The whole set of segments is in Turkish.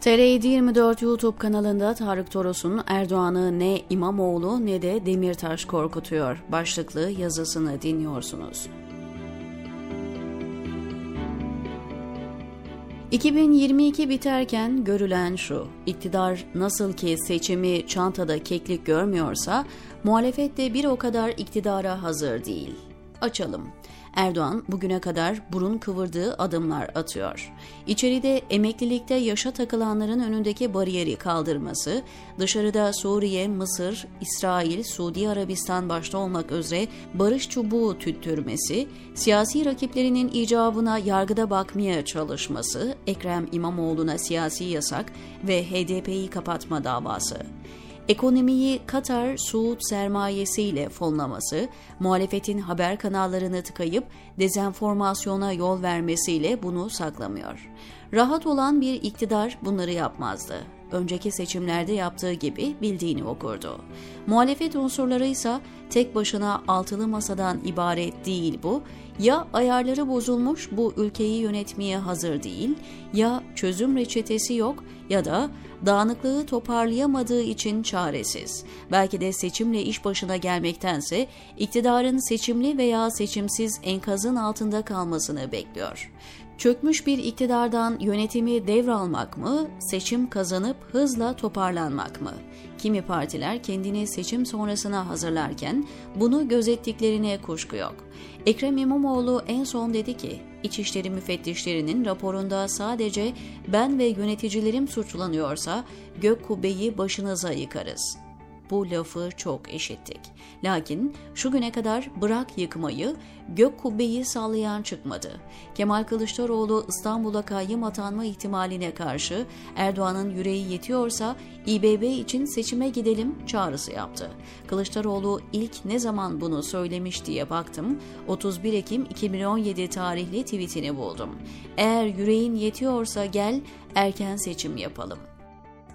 TR724 YouTube kanalında Tarık Toros'un Erdoğan'ı ne İmamoğlu ne de Demirtaş korkutuyor başlıklı yazısını dinliyorsunuz. 2022 biterken görülen şu, iktidar nasıl ki seçimi çantada keklik görmüyorsa, muhalefet de bir o kadar iktidara hazır değil. Açalım. Erdoğan bugüne kadar burun kıvırdığı adımlar atıyor. İçeride emeklilikte yaşa takılanların önündeki bariyeri kaldırması, dışarıda Suriye, Mısır, İsrail, Suudi Arabistan başta olmak üzere barış çubuğu tüttürmesi, siyasi rakiplerinin icabına yargıda bakmaya çalışması, Ekrem İmamoğlu'na siyasi yasak ve HDP'yi kapatma davası ekonomiyi Katar Suud sermayesiyle fonlaması, muhalefetin haber kanallarını tıkayıp dezenformasyona yol vermesiyle bunu saklamıyor. Rahat olan bir iktidar bunları yapmazdı. Önceki seçimlerde yaptığı gibi bildiğini okurdu. Muhalefet unsurları ise tek başına altılı masadan ibaret değil bu, ya ayarları bozulmuş bu ülkeyi yönetmeye hazır değil, ya çözüm reçetesi yok ya da dağınıklığı toparlayamadığı için çaresiz. Belki de seçimle iş başına gelmektense iktidarın seçimli veya seçimsiz enkazın altında kalmasını bekliyor. Çökmüş bir iktidardan yönetimi devralmak mı, seçim kazanıp hızla toparlanmak mı? Kimi partiler kendini seçim sonrasına hazırlarken bunu gözettiklerine kuşku yok. Ekrem İmamoğlu en son dedi ki, İçişleri müfettişlerinin raporunda sadece ben ve yöneticilerim suçlanıyorsa gök kubbeyi başınıza yıkarız.'' Bu lafı çok eşittik. Lakin şu güne kadar bırak yıkmayı, gök kubbeyi sallayan çıkmadı. Kemal Kılıçdaroğlu İstanbul'a kayyım atanma ihtimaline karşı Erdoğan'ın yüreği yetiyorsa İBB için seçime gidelim çağrısı yaptı. Kılıçdaroğlu ilk ne zaman bunu söylemiş diye baktım. 31 Ekim 2017 tarihli tweetini buldum. Eğer yüreğin yetiyorsa gel erken seçim yapalım.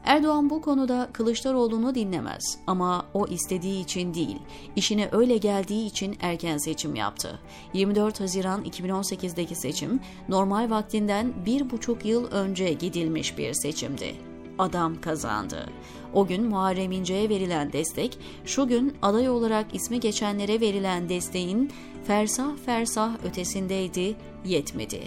Erdoğan bu konuda Kılıçdaroğlu'nu dinlemez ama o istediği için değil, işine öyle geldiği için erken seçim yaptı. 24 Haziran 2018'deki seçim normal vaktinden bir buçuk yıl önce gidilmiş bir seçimdi. Adam kazandı. O gün Muharrem İnce'ye verilen destek, şu gün aday olarak ismi geçenlere verilen desteğin fersah fersah ötesindeydi, yetmedi.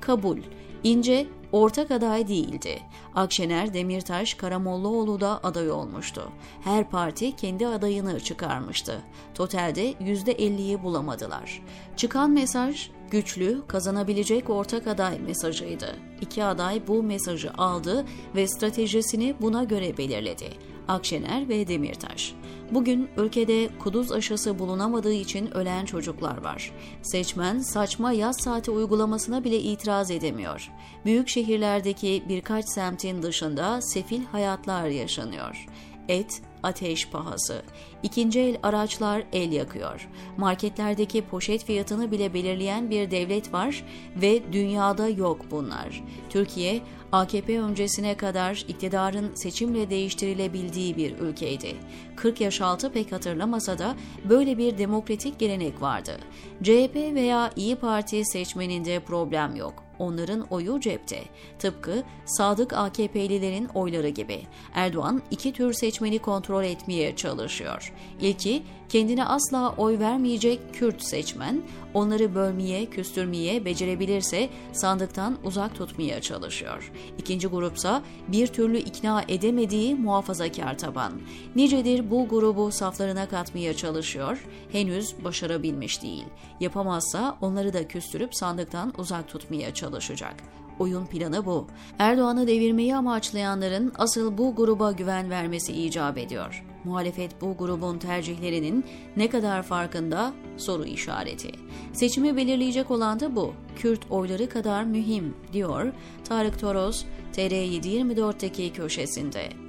Kabul. İnce ortak aday değildi. Akşener, Demirtaş, Karamollaoğlu da aday olmuştu. Her parti kendi adayını çıkarmıştı. Totalde %50'yi bulamadılar. Çıkan mesaj güçlü, kazanabilecek ortak aday mesajıydı. İki aday bu mesajı aldı ve stratejisini buna göre belirledi. Akşener ve Demirtaş. Bugün ülkede kuduz aşısı bulunamadığı için ölen çocuklar var. Seçmen saçma yaz saati uygulamasına bile itiraz edemiyor. Büyük şehirlerdeki birkaç semtin dışında sefil hayatlar yaşanıyor. Et, ateş pahası. İkinci el araçlar el yakıyor. Marketlerdeki poşet fiyatını bile belirleyen bir devlet var ve dünyada yok bunlar. Türkiye AKP öncesine kadar iktidarın seçimle değiştirilebildiği bir ülkeydi. 40 yaş altı pek hatırlamasa da böyle bir demokratik gelenek vardı. CHP veya İyi Parti seçmeninde problem yok onların oyu cepte. Tıpkı sadık AKP'lilerin oyları gibi. Erdoğan iki tür seçmeni kontrol etmeye çalışıyor. İlki kendine asla oy vermeyecek Kürt seçmen, onları bölmeye, küstürmeye becerebilirse sandıktan uzak tutmaya çalışıyor. İkinci grupsa bir türlü ikna edemediği muhafazakar taban. Nicedir bu grubu saflarına katmaya çalışıyor, henüz başarabilmiş değil. Yapamazsa onları da küstürüp sandıktan uzak tutmaya çalışacak. Oyun planı bu. Erdoğan'ı devirmeyi amaçlayanların asıl bu gruba güven vermesi icap ediyor. Muhalefet bu grubun tercihlerinin ne kadar farkında soru işareti. Seçimi belirleyecek olan da bu. Kürt oyları kadar mühim diyor Tarık Toros TR724'teki köşesinde.